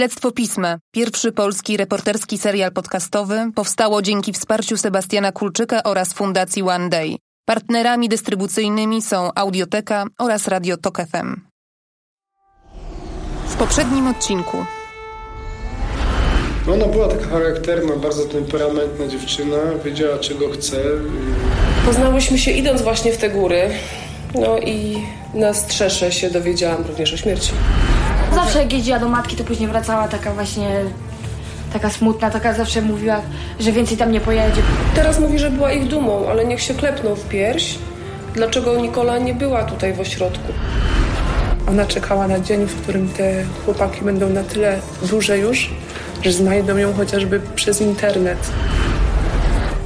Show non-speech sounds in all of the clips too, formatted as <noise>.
Śledztwo Pisma, pierwszy polski reporterski serial podcastowy, powstało dzięki wsparciu Sebastiana Kulczyka oraz Fundacji One Day. Partnerami dystrybucyjnymi są Audioteka oraz Radio Tok FM. W poprzednim odcinku No ona była taka charakterna, bardzo temperamentna dziewczyna, wiedziała czego chce. Poznałyśmy się idąc właśnie w te góry. No i na strzesze się dowiedziałam również o śmierci. Zawsze jak jeździła do matki, to później wracała taka właśnie, taka smutna, taka zawsze mówiła, że więcej tam nie pojedzie. Teraz mówi, że była ich dumą, ale niech się klepną w pierś. Dlaczego Nikola nie była tutaj w ośrodku? Ona czekała na dzień, w którym te chłopaki będą na tyle duże już, że znajdą ją chociażby przez internet.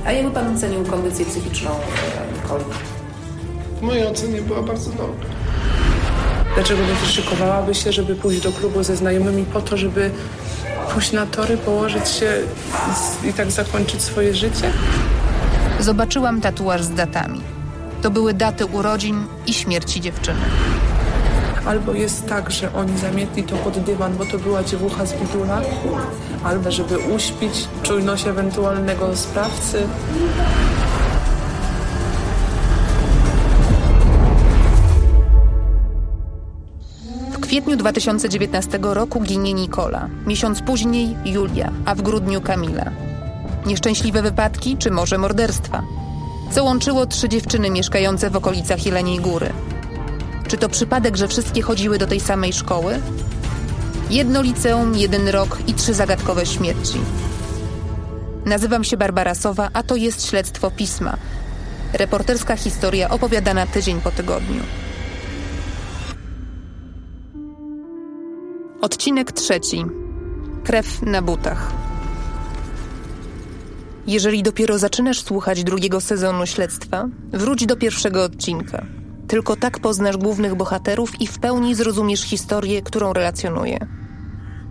A jakby pan ocenił kondycję psychiczną e, Nikoli? W mojej ocenie była bardzo dobra. Dlaczego nie wyszykowałaby się, żeby pójść do klubu ze znajomymi po to, żeby pójść na tory, położyć się i tak zakończyć swoje życie? zobaczyłam tatuaż z datami. To były daty urodzin i śmierci dziewczyny. Albo jest tak, że oni zamietli to pod dywan, bo to była dziewucha z bidula, albo żeby uśpić czujność ewentualnego sprawcy. Kwietniu 2019 roku ginie Nikola, miesiąc później Julia, a w grudniu Kamila. Nieszczęśliwe wypadki czy może morderstwa? Co łączyło trzy dziewczyny mieszkające w okolicach Jeleniej Góry? Czy to przypadek, że wszystkie chodziły do tej samej szkoły? Jedno liceum, jeden rok i trzy zagadkowe śmierci. Nazywam się Barbara Sowa, a to jest Śledztwo Pisma. Reporterska historia opowiadana tydzień po tygodniu. Odcinek trzeci. Krew na butach. Jeżeli dopiero zaczynasz słuchać drugiego sezonu śledztwa, wróć do pierwszego odcinka. Tylko tak poznasz głównych bohaterów i w pełni zrozumiesz historię, którą relacjonuję.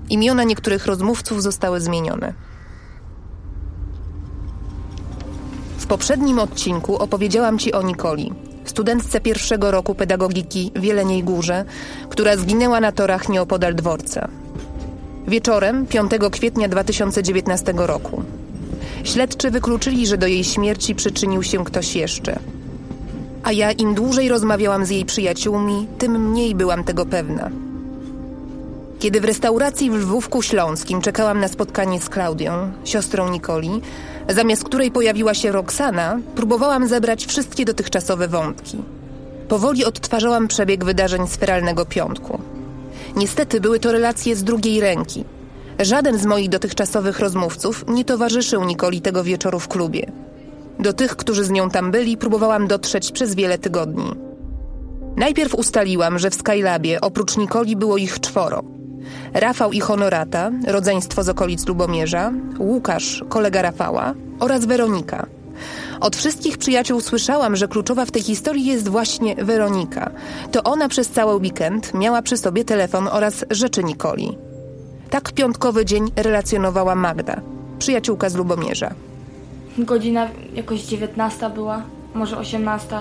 Imiona niektórych rozmówców zostały zmienione. W poprzednim odcinku opowiedziałam Ci o Nikoli, studentce pierwszego roku pedagogiki w Jeleniej Górze, która zginęła na torach nieopodal dworca. Wieczorem 5 kwietnia 2019 roku. Śledczy wykluczyli, że do jej śmierci przyczynił się ktoś jeszcze. A ja im dłużej rozmawiałam z jej przyjaciółmi, tym mniej byłam tego pewna. Kiedy w restauracji w Lwówku Śląskim czekałam na spotkanie z Klaudią, siostrą Nikoli, zamiast której pojawiła się Roxana, próbowałam zebrać wszystkie dotychczasowe wątki. Powoli odtwarzałam przebieg wydarzeń z feralnego piątku. Niestety były to relacje z drugiej ręki. Żaden z moich dotychczasowych rozmówców nie towarzyszył Nikoli tego wieczoru w klubie. Do tych, którzy z nią tam byli, próbowałam dotrzeć przez wiele tygodni. Najpierw ustaliłam, że w Skylabie oprócz Nikoli było ich czworo. Rafał i Honorata, rodzeństwo z okolic Lubomierza, Łukasz, kolega Rafała oraz Weronika. Od wszystkich przyjaciół słyszałam, że kluczowa w tej historii jest właśnie Weronika. To ona przez cały weekend miała przy sobie telefon oraz rzeczy Nikoli. Tak piątkowy dzień relacjonowała Magda, przyjaciółka z Lubomierza. Godzina jakoś 19 była, może 18.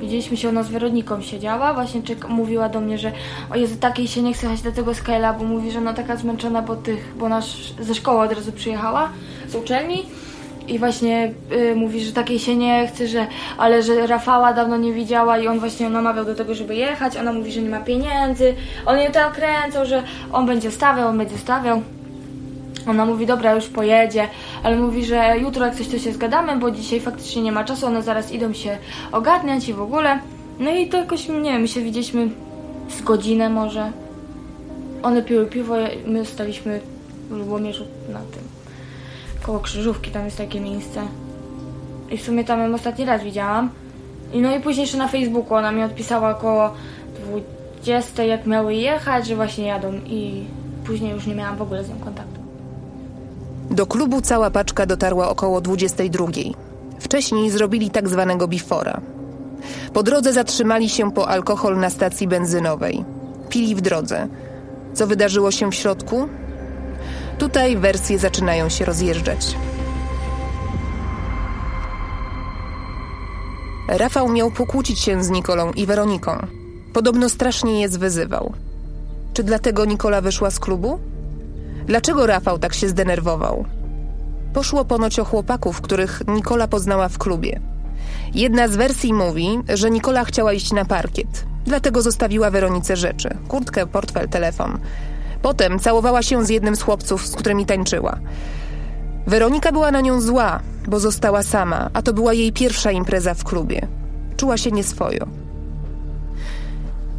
Widzieliśmy się, ona z Weroniką siedziała, właśnie czek- mówiła do mnie, że o Jezu, takiej się nie chce jechać do tego Skyla, bo mówi, że ona taka zmęczona, bo tych, bo nasz ze szkoły od razu przyjechała, z uczelni. I właśnie y, mówi, że takiej się nie chce, że, ale że Rafała dawno nie widziała i on właśnie namawiał do tego, żeby jechać, ona mówi, że nie ma pieniędzy, on ją tak kręcał, że on będzie stawiał, on będzie stawiał. Ona mówi, dobra, już pojedzie, ale mówi, że jutro jak coś to się zgadamy, bo dzisiaj faktycznie nie ma czasu, one zaraz idą się ogarniać i w ogóle. No i to jakoś, nie wiem, my się widzieliśmy z godzinę może. One piły piwo, my staliśmy w Lubomierzu na tym, koło Krzyżówki, tam jest takie miejsce. I w sumie tam ją ostatni raz widziałam. I no i później jeszcze na Facebooku ona mi odpisała około 20, jak miały jechać, że właśnie jadą i później już nie miałam w ogóle z nią kontaktu. Do klubu cała paczka dotarła około 22. Wcześniej zrobili tak zwanego bifora. Po drodze zatrzymali się po alkohol na stacji benzynowej. Pili w drodze. Co wydarzyło się w środku? Tutaj wersje zaczynają się rozjeżdżać. Rafał miał pokłócić się z Nikolą i Weroniką. Podobno strasznie je zwyzywał. Czy dlatego Nikola wyszła z klubu? Dlaczego Rafał tak się zdenerwował? Poszło ponoć o chłopaków, których Nikola poznała w klubie. Jedna z wersji mówi, że Nikola chciała iść na parkiet, dlatego zostawiła Weronice rzeczy: kurtkę, portfel, telefon. Potem całowała się z jednym z chłopców, z którymi tańczyła. Weronika była na nią zła, bo została sama, a to była jej pierwsza impreza w klubie. Czuła się nieswojo.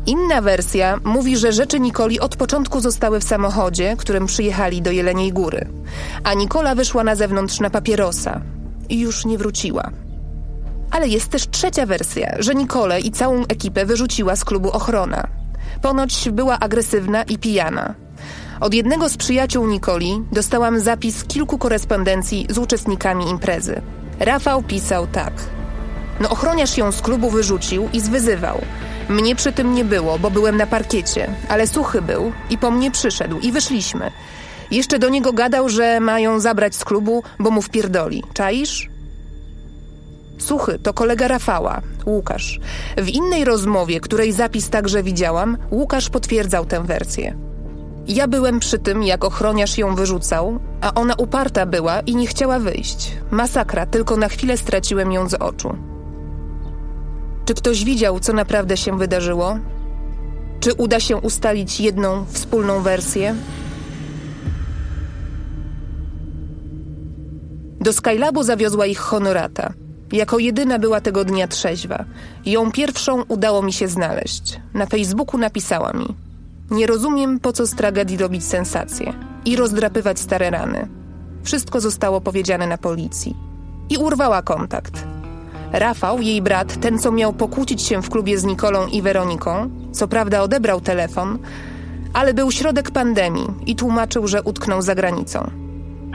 Inna wersja mówi, że rzeczy Nikoli od początku zostały w samochodzie, którym przyjechali do Jeleniej Góry, a Nikola wyszła na zewnątrz na papierosa i już nie wróciła. Ale jest też trzecia wersja, że Nikolę i całą ekipę wyrzuciła z klubu ochrona. Ponoć była agresywna i pijana. Od jednego z przyjaciół Nikoli dostałam zapis kilku korespondencji z uczestnikami imprezy. Rafał pisał tak. No ochroniarz ją z klubu wyrzucił i zwyzywał. Mnie przy tym nie było, bo byłem na parkiecie, ale suchy był i po mnie przyszedł i wyszliśmy. Jeszcze do niego gadał, że mają zabrać z klubu, bo mu wpierdoli. Czaisz? Suchy to kolega Rafała, Łukasz. W innej rozmowie, której zapis także widziałam, Łukasz potwierdzał tę wersję. Ja byłem przy tym, jak ochroniarz ją wyrzucał, a ona uparta była i nie chciała wyjść. Masakra, tylko na chwilę straciłem ją z oczu. Czy ktoś widział, co naprawdę się wydarzyło? Czy uda się ustalić jedną wspólną wersję? Do Skylabu zawiozła ich honorata. Jako jedyna była tego dnia trzeźwa. Ją pierwszą udało mi się znaleźć. Na Facebooku napisała mi: Nie rozumiem, po co z tragedii robić sensację i rozdrapywać stare rany. Wszystko zostało powiedziane na policji. I urwała kontakt. Rafał, jej brat, ten co miał pokłócić się w klubie z Nikolą i Weroniką, co prawda odebrał telefon, ale był środek pandemii i tłumaczył, że utknął za granicą.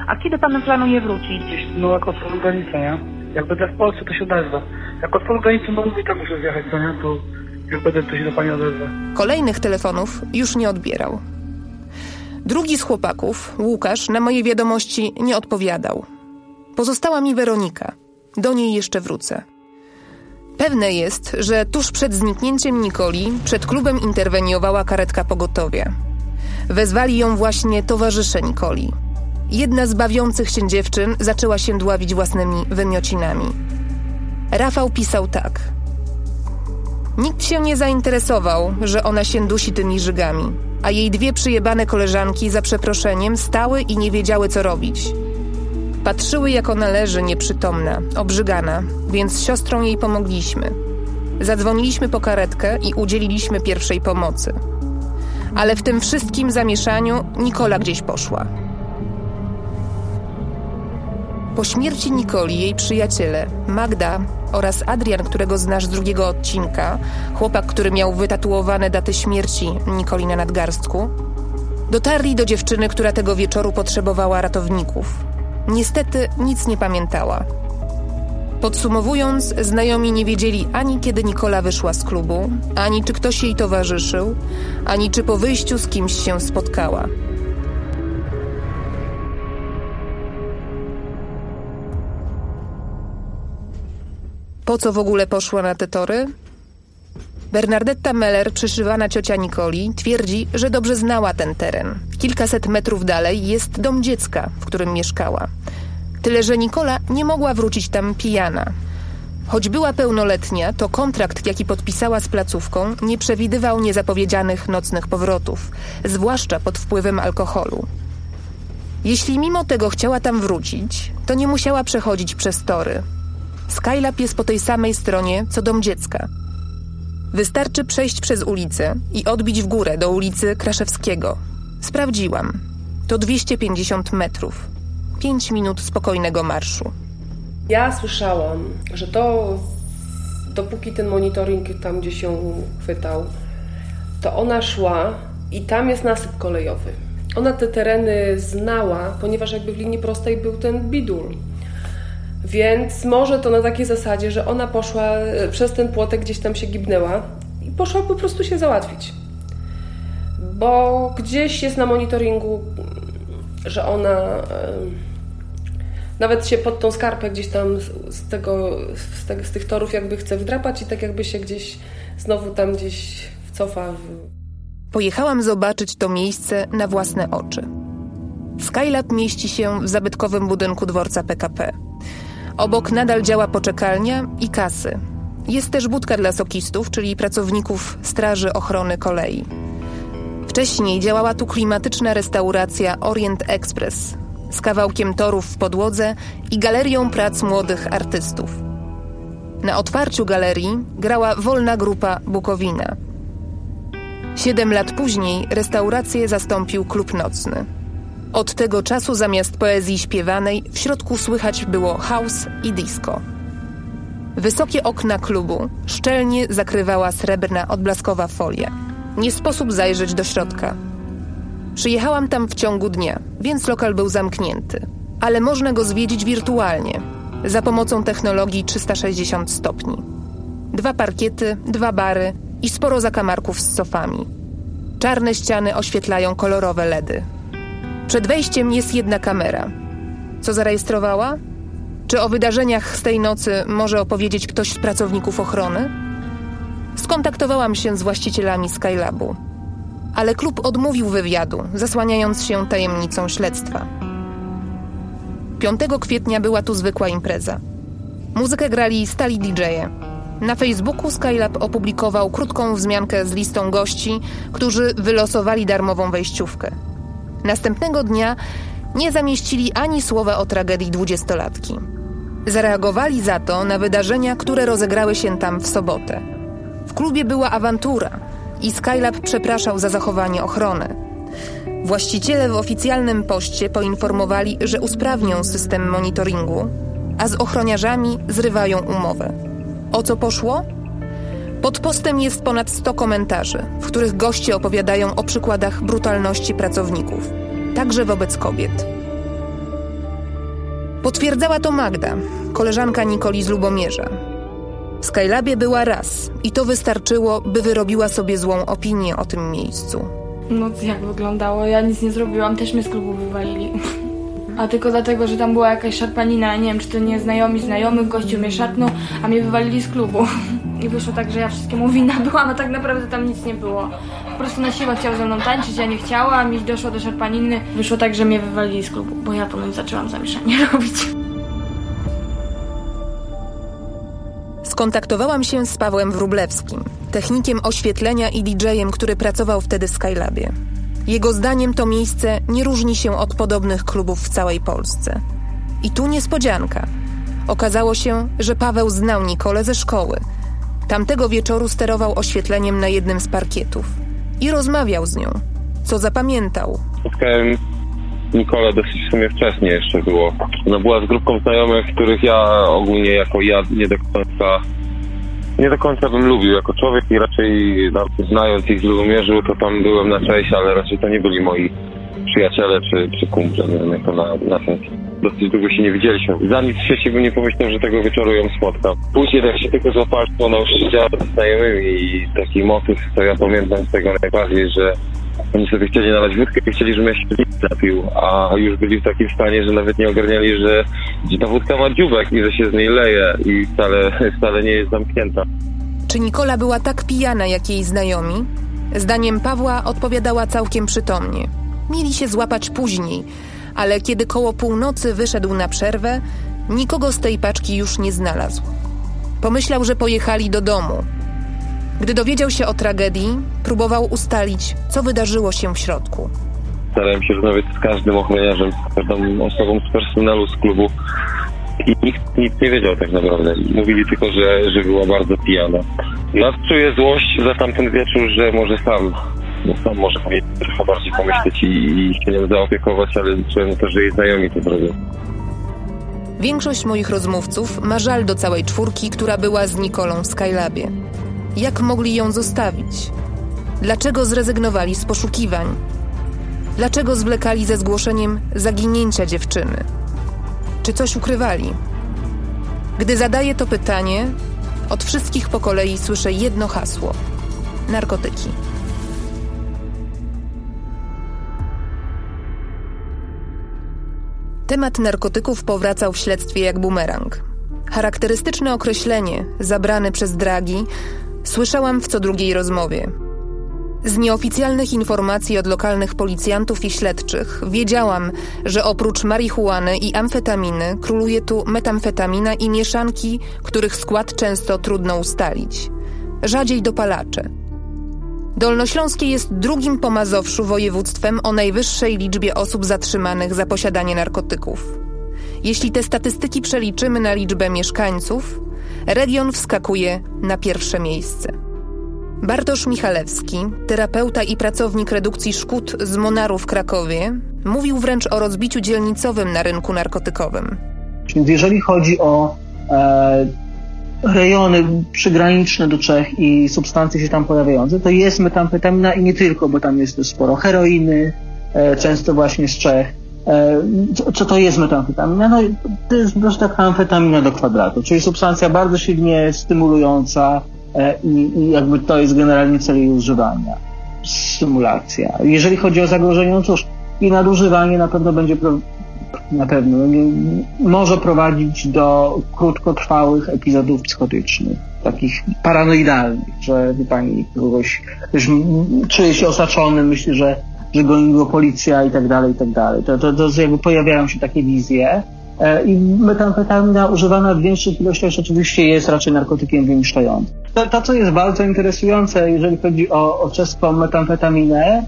A kiedy pan planuje wrócić? No jak otworzą granicę, nie? Jak będę w Polsce, to się odezwę. Jak otworzą granicę, no mówię, tak muszę zjechać, co nie? To jak będę, to się do pani odezwę. Kolejnych telefonów już nie odbierał. Drugi z chłopaków, Łukasz, na moje wiadomości nie odpowiadał. Pozostała mi Weronika. Do niej jeszcze wrócę. Pewne jest, że tuż przed zniknięciem Nikoli przed klubem interweniowała karetka pogotowia. Wezwali ją właśnie towarzysze Nikoli. Jedna z bawiących się dziewczyn zaczęła się dławić własnymi wymiocinami. Rafał pisał tak. Nikt się nie zainteresował, że ona się dusi tymi żygami, a jej dwie przyjebane koleżanki za przeproszeniem stały i nie wiedziały co robić. Patrzyły jak ona leży nieprzytomna, obrzygana, więc siostrą jej pomogliśmy. Zadzwoniliśmy po karetkę i udzieliliśmy pierwszej pomocy. Ale w tym wszystkim zamieszaniu Nikola gdzieś poszła. Po śmierci Nikoli jej przyjaciele, Magda oraz Adrian, którego znasz z drugiego odcinka, chłopak, który miał wytatuowane daty śmierci Nikoli na nadgarstku, dotarli do dziewczyny, która tego wieczoru potrzebowała ratowników. Niestety nic nie pamiętała. Podsumowując, znajomi nie wiedzieli ani kiedy Nikola wyszła z klubu, ani czy ktoś jej towarzyszył, ani czy po wyjściu z kimś się spotkała. Po co w ogóle poszła na te tory? Bernardetta Meller, przyszywana ciocia Nikoli, twierdzi, że dobrze znała ten teren. Kilkaset metrów dalej jest dom dziecka, w którym mieszkała. Tyle, że Nikola nie mogła wrócić tam pijana. Choć była pełnoletnia, to kontrakt, jaki podpisała z placówką, nie przewidywał niezapowiedzianych nocnych powrotów, zwłaszcza pod wpływem alkoholu. Jeśli mimo tego chciała tam wrócić, to nie musiała przechodzić przez tory. Skylab jest po tej samej stronie, co dom dziecka. Wystarczy przejść przez ulicę i odbić w górę do ulicy Kraszewskiego. Sprawdziłam. To 250 metrów. 5 minut spokojnego marszu. Ja słyszałam, że to dopóki ten monitoring tam gdzie się chwytał, to ona szła i tam jest nasyp kolejowy. Ona te tereny znała, ponieważ jakby w linii prostej był ten bidul. Więc może to na takiej zasadzie, że ona poszła e, przez ten płotek, gdzieś tam się gibnęła i poszła po prostu się załatwić. Bo gdzieś jest na monitoringu, że ona nawet się pod tą skarpę gdzieś tam z, tego, z, z tych torów jakby chce wdrapać i tak jakby się gdzieś znowu tam gdzieś wcofa. Pojechałam zobaczyć to miejsce na własne oczy. Skylab mieści się w zabytkowym budynku dworca PKP. Obok nadal działa poczekalnia i kasy. Jest też budka dla sokistów, czyli pracowników Straży Ochrony Kolei. Wcześniej działała tu klimatyczna restauracja Orient Express z kawałkiem torów w podłodze i galerią prac młodych artystów. Na otwarciu galerii grała wolna grupa Bukowina. Siedem lat później restaurację zastąpił klub nocny. Od tego czasu zamiast poezji śpiewanej w środku słychać było house i disco. Wysokie okna klubu szczelnie zakrywała srebrna odblaskowa folia. Nie sposób zajrzeć do środka. Przyjechałam tam w ciągu dnia, więc lokal był zamknięty, ale można go zwiedzić wirtualnie za pomocą technologii 360 stopni. Dwa parkiety, dwa bary i sporo zakamarków z sofami. Czarne ściany oświetlają kolorowe LEDy. Przed wejściem jest jedna kamera. Co zarejestrowała? Czy o wydarzeniach z tej nocy może opowiedzieć ktoś z pracowników ochrony? Skontaktowałam się z właścicielami Skylabu, ale klub odmówił wywiadu, zasłaniając się tajemnicą śledztwa. 5 kwietnia była tu zwykła impreza. Muzykę grali stali DJ-e. Na Facebooku Skylab opublikował krótką wzmiankę z listą gości, którzy wylosowali darmową wejściówkę. Następnego dnia nie zamieścili ani słowa o tragedii dwudziestolatki. Zareagowali za to na wydarzenia, które rozegrały się tam w sobotę. W klubie była awantura i Skylab przepraszał za zachowanie ochrony. Właściciele w oficjalnym poście poinformowali, że usprawnią system monitoringu, a z ochroniarzami zrywają umowę. O co poszło? Pod postem jest ponad 100 komentarzy, w których goście opowiadają o przykładach brutalności pracowników, także wobec kobiet. Potwierdzała to Magda, koleżanka Nikoli z Lubomierza. W Skylabie była raz i to wystarczyło, by wyrobiła sobie złą opinię o tym miejscu. No jak wyglądało? Ja nic nie zrobiłam, też mnie z klubu wywalili. A tylko dlatego, że tam była jakaś szarpanina, nie wiem, czy to nie znajomi znajomych, gościu mnie szarpnął, a mnie wywalili z klubu. I wyszło tak, że ja wszystkiemu winna <laughs> byłam, a tak naprawdę tam nic nie było. Po prostu na siłę chciał ze mną tańczyć, ja nie chciałam, mi doszło do szarpaniny. Wyszło tak, że mnie wywalili z klubu, bo ja potem zaczęłam zamieszanie <laughs> robić. Skontaktowałam się z Pawłem Wróblewskim, technikiem oświetlenia i DJ-em, który pracował wtedy w Skylabie. Jego zdaniem to miejsce nie różni się od podobnych klubów w całej Polsce. I tu niespodzianka. Okazało się, że Paweł znał Nikolę ze szkoły. Tamtego wieczoru sterował oświetleniem na jednym z parkietów i rozmawiał z nią, co zapamiętał. Spotkałem Nikolę dosyć w sumie wcześnie jeszcze było. No była z grupką znajomych, których ja ogólnie jako ja nie do końca nie do końca bym lubił jako człowiek i raczej no, znając ich z Lubomierzu, to tam byłem na cześć, ale raczej to nie byli moi przyjaciele czy, czy kumple, nie wiem jak to na, na sens. Dosyć długo się nie widzieliśmy. Za nic w świecie bym nie pomyślał, że tego wieczoru ją spotkam. Później jak się tylko ona już siedziała ze znajomymi i taki motyw, co ja pamiętam z tego najbardziej, że oni sobie chcieli nalać wódkę i chcieli, żebym ja się napił, a już byli w takim stanie, że nawet nie ogarniali, że, że ta wódka ma dziubek i że się z niej leje i wcale, <laughs> wcale nie jest zamknięta. Czy Nikola była tak pijana jak jej znajomi? Zdaniem Pawła odpowiadała całkiem przytomnie. Mieli się złapać później, ale kiedy koło północy wyszedł na przerwę, nikogo z tej paczki już nie znalazł. Pomyślał, że pojechali do domu. Gdy dowiedział się o tragedii, próbował ustalić, co wydarzyło się w środku. Starałem się rozmawiać z każdym ochroniarzem, z każdą osobą z personelu z klubu i nikt nic nie wiedział tak naprawdę. Mówili tylko, że, że była bardzo pijana. Ja czuję złość za tamten wieczór, że może sam, no może trochę bardziej pomyśleć i, i się nią zaopiekować, ale czułem też, że jej znajomi to zrobią. Większość moich rozmówców ma żal do całej czwórki, która była z Nikolą w Skylabie. Jak mogli ją zostawić? Dlaczego zrezygnowali z poszukiwań? Dlaczego zwlekali ze zgłoszeniem zaginięcia dziewczyny? Czy coś ukrywali? Gdy zadaję to pytanie, od wszystkich po kolei słyszę jedno hasło: narkotyki. Temat narkotyków powracał w śledztwie jak bumerang. Charakterystyczne określenie, zabrane przez dragi, słyszałam w co drugiej rozmowie. Z nieoficjalnych informacji od lokalnych policjantów i śledczych wiedziałam, że oprócz marihuany i amfetaminy króluje tu metamfetamina i mieszanki, których skład często trudno ustalić. Rzadziej dopalacze. Dolnośląskie jest drugim po Mazowszu województwem o najwyższej liczbie osób zatrzymanych za posiadanie narkotyków. Jeśli te statystyki przeliczymy na liczbę mieszkańców, region wskakuje na pierwsze miejsce. Bartosz Michalewski, terapeuta i pracownik redukcji szkód z Monaru w Krakowie, mówił wręcz o rozbiciu dzielnicowym na rynku narkotykowym. Więc jeżeli chodzi o e, rejony przygraniczne do Czech i substancje się tam pojawiające, to jest metamfetamina i nie tylko, bo tam jest sporo heroiny, e, często właśnie z Czech. E, co, co to jest metamfetamina? No, to jest prostu taka amfetamina do kwadratu, czyli substancja bardzo silnie stymulująca e, i, i jakby to jest generalnie cel jej używania. Stymulacja. Jeżeli chodzi o zagrożenie, no cóż, i nadużywanie na pewno będzie na pewno no może prowadzić do krótkotrwałych epizodów psychotycznych, takich paranoidalnych, że wie pani, kogoś czuje się osaczony, myśli, że, że goni go policja i tak dalej, i tak dalej. To, to, to jakby pojawiają się takie wizje. E, I metamfetamina używana w większych ilościach rzeczywiście jest raczej narkotykiem wyniszczającym. To, to, co jest bardzo interesujące, jeżeli chodzi o, o czeską metamfetaminę,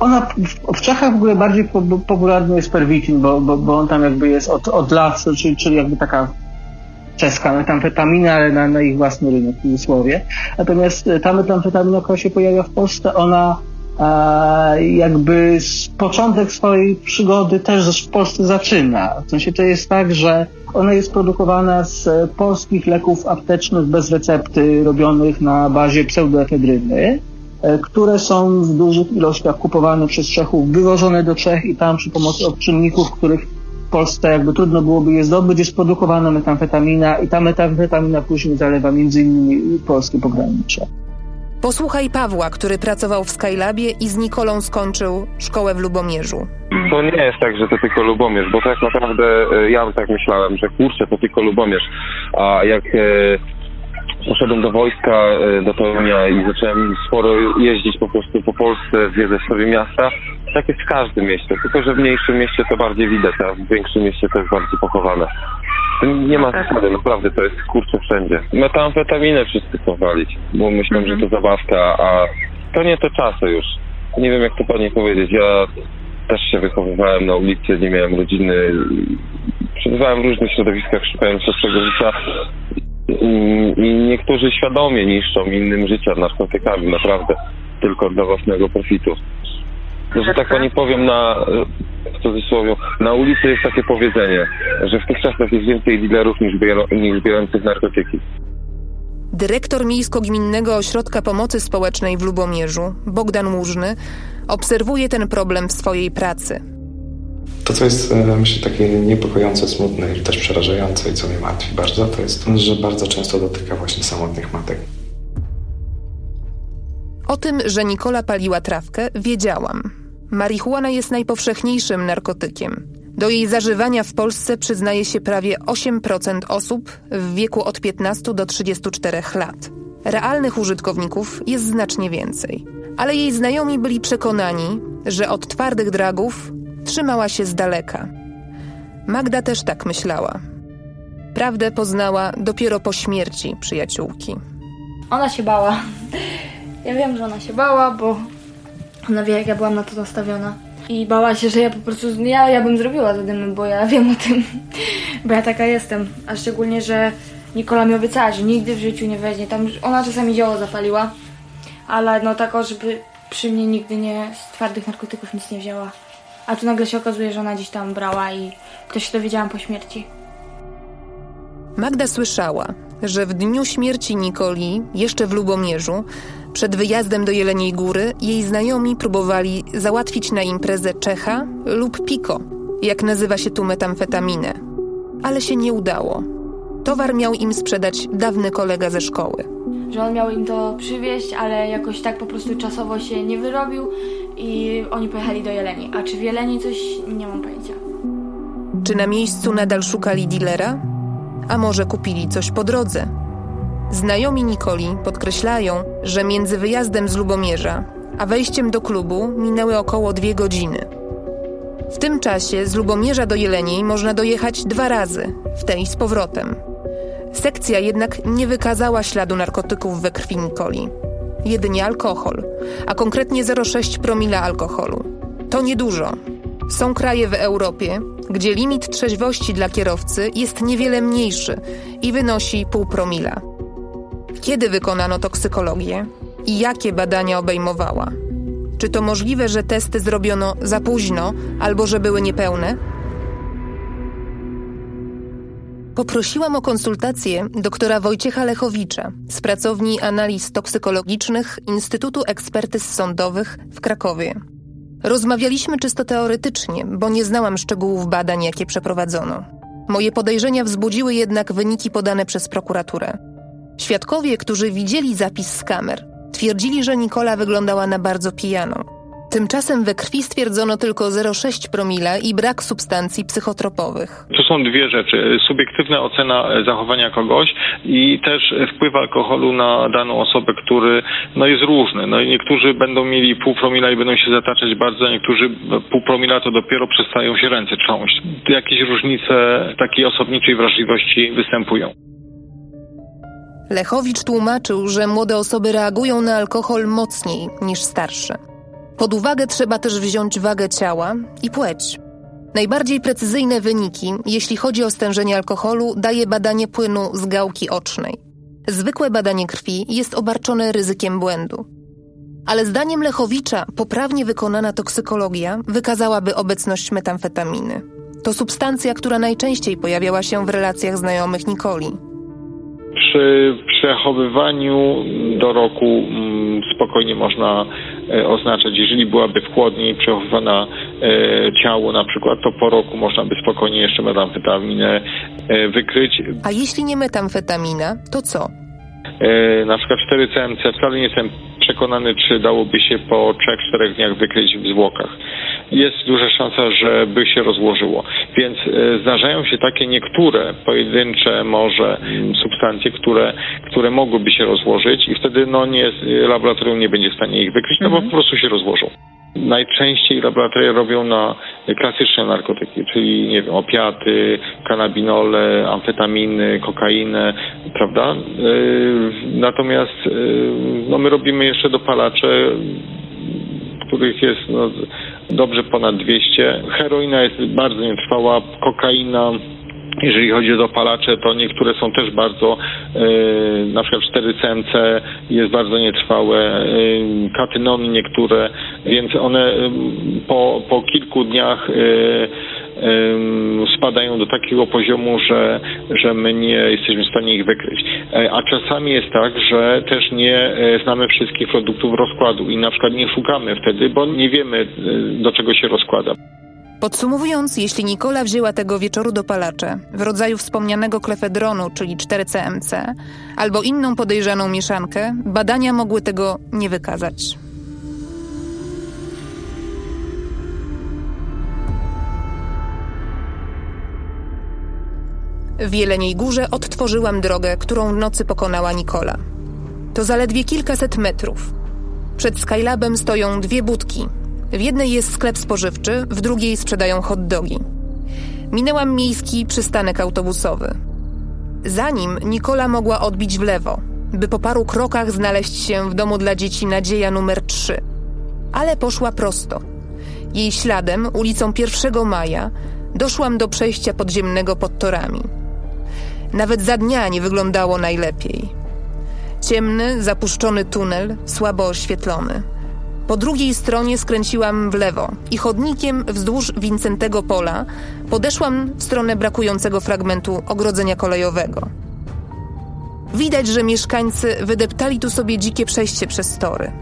ona w, w Czechach w ogóle bardziej popularny jest pervitin, bo, bo, bo on tam jakby jest od, od lat, czyli, czyli jakby taka czeska metamfetamina, ale na, na ich własny rynek w cudzysłowie. Natomiast ta metamfetamina, która się pojawia w Polsce, ona jakby początek swojej przygody też w Polsce zaczyna. W sensie to jest tak, że ona jest produkowana z polskich leków aptecznych bez recepty, robionych na bazie pseudoefedryny, e, które są w dużych ilościach kupowane przez Czechów, wywożone do Czech i tam przy pomocy odczynników, których w Polsce jakby trudno byłoby je zdobyć, jest produkowana metamfetamina i ta metamfetamina później zalewa między innymi polskie pogranicze. Posłuchaj Pawła, który pracował w Skylabie i z Nikolą skończył szkołę w Lubomierzu. To nie jest tak, że to tylko Lubomierz, bo tak naprawdę e, ja tak myślałem, że kurczę, to tylko Lubomierz. A jak e, poszedłem do wojska, e, do Torunia i zacząłem sporo jeździć po prostu po Polsce, zwiedzać sobie miasta, tak jest w każdym mieście, tylko że w mniejszym mieście to bardziej widać, a w większym mieście to jest bardziej pochowane. Nie ma zasady, naprawdę to jest kurczę wszędzie. Metamfetaminę wszyscy chcą walić, bo myślą, że to zabawka, a to nie te czasy już. Nie wiem jak to pani powiedzieć, ja też się wychowywałem na ulicy, nie miałem rodziny, przebywałem w różnych środowiskach szukając lepszego życia i niektórzy świadomie niszczą innym życia narkotykami, naprawdę, tylko dla własnego profitu. Że tak pani powiem na w cudzysłowie, na ulicy jest takie powiedzenie, że w tych czasach jest więcej dealerów niż, niż biorących narkotyki. Dyrektor Miejsko-Gminnego Ośrodka Pomocy Społecznej w Lubomierzu, Bogdan Łużny, obserwuje ten problem w swojej pracy. To, co jest, e, myślę, takie niepokojące, smutne i też przerażające i co mnie martwi bardzo, to jest to, że bardzo często dotyka właśnie samotnych matek. O tym, że Nikola paliła trawkę, wiedziałam. Marihuana jest najpowszechniejszym narkotykiem. Do jej zażywania w Polsce przyznaje się prawie 8% osób w wieku od 15 do 34 lat. Realnych użytkowników jest znacznie więcej. Ale jej znajomi byli przekonani, że od twardych dragów trzymała się z daleka. Magda też tak myślała. Prawdę poznała dopiero po śmierci przyjaciółki. Ona się bała. Ja wiem, że ona się bała, bo ona wie, jak ja byłam na to nastawiona. I bała się, że ja po prostu, ja, ja bym zrobiła te dymy, bo ja <laughs> wiem o tym, bo ja taka jestem. A szczególnie, że Nikola mi obiecała, że nigdy w życiu nie weźmie. Tam ona czasami zioło zapaliła, ale no tak, żeby przy mnie nigdy nie z twardych narkotyków nic nie wzięła. A tu nagle się okazuje, że ona gdzieś tam brała i ktoś się dowiedziałam po śmierci. Magda słyszała, że w dniu śmierci Nikoli, jeszcze w Lubomierzu, przed wyjazdem do Jeleniej Góry jej znajomi próbowali załatwić na imprezę Czecha lub Piko, jak nazywa się tu metamfetaminę. Ale się nie udało. Towar miał im sprzedać dawny kolega ze szkoły. Że on miał im to przywieźć, ale jakoś tak po prostu czasowo się nie wyrobił i oni pojechali do Jeleni. A czy w Jeleni coś, nie mam pojęcia. Czy na miejscu nadal szukali dealera? A może kupili coś po drodze? Znajomi Nikoli podkreślają, że między wyjazdem z Lubomierza a wejściem do klubu minęły około dwie godziny. W tym czasie z Lubomierza do Jeleniej można dojechać dwa razy, w tej z powrotem. Sekcja jednak nie wykazała śladu narkotyków we krwi Nikoli. Jedynie alkohol, a konkretnie 0,6 promila alkoholu. To niedużo. Są kraje w Europie, gdzie limit trzeźwości dla kierowcy jest niewiele mniejszy i wynosi pół promila. Kiedy wykonano toksykologię i jakie badania obejmowała? Czy to możliwe, że testy zrobiono za późno albo że były niepełne? Poprosiłam o konsultację doktora Wojciecha Lechowicza z pracowni analiz toksykologicznych Instytutu Ekspertyz Sądowych w Krakowie. Rozmawialiśmy czysto teoretycznie, bo nie znałam szczegółów badań, jakie przeprowadzono. Moje podejrzenia wzbudziły jednak wyniki podane przez prokuraturę. Świadkowie, którzy widzieli zapis z kamer, twierdzili, że Nikola wyglądała na bardzo pijaną. Tymczasem we krwi stwierdzono tylko 0,6 promila i brak substancji psychotropowych. To są dwie rzeczy. Subiektywna ocena zachowania kogoś i też wpływ alkoholu na daną osobę, który no, jest różny. No, niektórzy będą mieli pół promila i będą się zataczać bardzo, niektórzy pół promila to dopiero przestają się ręce trząść. Jakieś różnice takiej osobniczej wrażliwości występują. Lechowicz tłumaczył, że młode osoby reagują na alkohol mocniej niż starsze. Pod uwagę trzeba też wziąć wagę ciała i płeć. Najbardziej precyzyjne wyniki, jeśli chodzi o stężenie alkoholu, daje badanie płynu z gałki ocznej. Zwykłe badanie krwi jest obarczone ryzykiem błędu. Ale zdaniem Lechowicza poprawnie wykonana toksykologia wykazałaby obecność metamfetaminy. To substancja, która najczęściej pojawiała się w relacjach znajomych Nikoli. Przy przechowywaniu do roku mm, spokojnie można e, oznaczać, jeżeli byłaby w chłodni przechowywana e, ciało na przykład, to po roku można by spokojnie jeszcze metamfetaminę e, wykryć. A jeśli nie metamfetamina, to co? Na przykład 4CMC, wcale nie jestem przekonany, czy dałoby się po 3-4 dniach wykryć w zwłokach jest duża szansa, żeby się rozłożyło. Więc e, zdarzają się takie niektóre pojedyncze może substancje, które, które mogłyby się rozłożyć i wtedy no nie, laboratorium nie będzie w stanie ich wykryć, no bo mhm. po prostu się rozłożą. Najczęściej laboratoria robią na klasyczne narkotyki, czyli nie wiem, opiaty, kanabinole, amfetaminy, kokainę, prawda? E, natomiast e, no, my robimy jeszcze dopalacze, których jest no, dobrze ponad 200. Heroina jest bardzo nietrwała, kokaina jeżeli chodzi o dopalacze, to niektóre są też bardzo, yy, na przykład 4CMC jest bardzo nietrwałe, yy, katynony niektóre, więc one yy, po, po kilku dniach spadają do takiego poziomu, że, że my nie jesteśmy w stanie ich wykryć. E, a czasami jest tak, że też nie e, znamy wszystkich produktów rozkładu i na przykład nie szukamy wtedy, bo nie wiemy e, do czego się rozkłada. Podsumowując, jeśli Nikola wzięła tego wieczoru dopalacze w rodzaju wspomnianego klefedronu, czyli 4CMC, albo inną podejrzaną mieszankę, badania mogły tego nie wykazać. W Jeleniej Górze odtworzyłam drogę, którą nocy pokonała Nikola. To zaledwie kilkaset metrów. Przed Skylabem stoją dwie budki. W jednej jest sklep spożywczy, w drugiej sprzedają hot dogi. Minęłam miejski przystanek autobusowy. Zanim Nikola mogła odbić w lewo, by po paru krokach znaleźć się w domu dla dzieci Nadzieja numer 3. Ale poszła prosto. Jej śladem, ulicą 1 Maja, doszłam do przejścia podziemnego pod torami. Nawet za dnia nie wyglądało najlepiej. Ciemny, zapuszczony tunel, słabo oświetlony. Po drugiej stronie skręciłam w lewo i chodnikiem wzdłuż Wincentego Pola podeszłam w stronę brakującego fragmentu ogrodzenia kolejowego. Widać, że mieszkańcy wydeptali tu sobie dzikie przejście przez tory.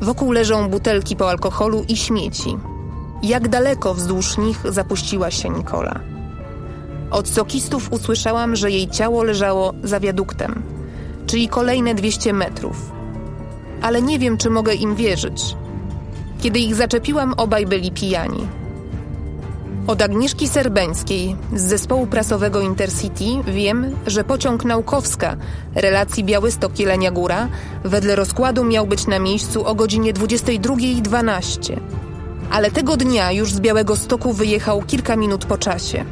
Wokół leżą butelki po alkoholu i śmieci. Jak daleko wzdłuż nich zapuściła się Nikola. Od sokistów usłyszałam, że jej ciało leżało za wiaduktem, czyli kolejne 200 metrów. Ale nie wiem, czy mogę im wierzyć. Kiedy ich zaczepiłam, obaj byli pijani. Od Agnieszki Serbeńskiej z zespołu prasowego Intercity wiem, że pociąg Naukowska relacji Białystok-Jelenia Góra wedle rozkładu miał być na miejscu o godzinie 22.12. Ale tego dnia już z Białego Stoku wyjechał kilka minut po czasie.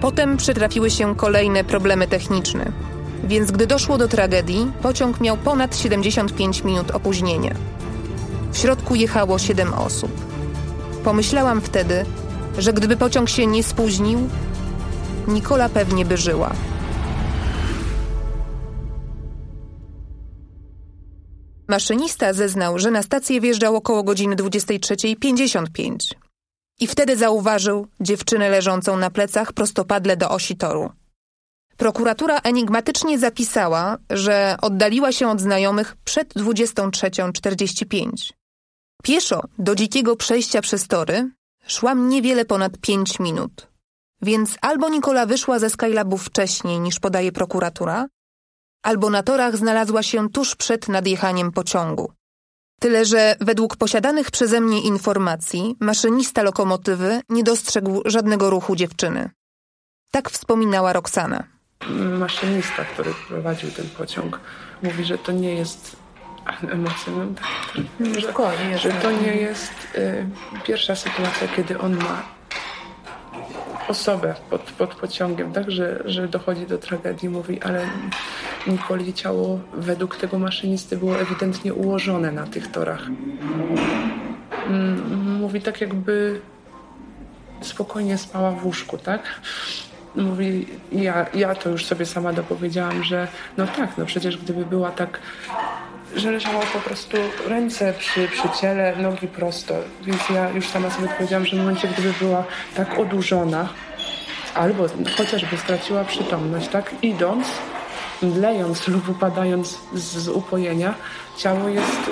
Potem przytrafiły się kolejne problemy techniczne. Więc gdy doszło do tragedii, pociąg miał ponad 75 minut opóźnienia. W środku jechało 7 osób. Pomyślałam wtedy, że gdyby pociąg się nie spóźnił, Nikola pewnie by żyła. Maszynista zeznał, że na stację wjeżdżał około godziny 23.55 i wtedy zauważył dziewczynę leżącą na plecach prostopadle do osi toru. Prokuratura enigmatycznie zapisała, że oddaliła się od znajomych przed 23.45. Pieszo do dzikiego przejścia przez tory szłam niewiele ponad 5 minut. Więc albo Nikola wyszła ze Skylabu wcześniej niż podaje prokuratura, albo na torach znalazła się tuż przed nadjechaniem pociągu. Tyle, że według posiadanych przeze mnie informacji maszynista lokomotywy nie dostrzegł żadnego ruchu dziewczyny. Tak wspominała Roxana. Maszynista, który prowadził ten pociąg, mówi, że to nie jest emocje, no, tak, że, że to nie jest y, pierwsza sytuacja, kiedy on ma osobę pod, pod pociągiem, tak, że, że dochodzi do tragedii, mówi, ale Nikoli ciało według tego maszynisty było ewidentnie ułożone na tych torach. Mm, mówi tak jakby spokojnie spała w łóżku, tak? Mówi, ja, ja to już sobie sama dopowiedziałam, że no tak, no przecież gdyby była tak że leżała po prostu ręce przy, przy ciele, nogi prosto. Więc ja już sama sobie powiedziałam, że w momencie, gdyby była tak odurzona, albo chociażby straciła przytomność, tak idąc, mdlejąc lub upadając z, z upojenia, ciało jest,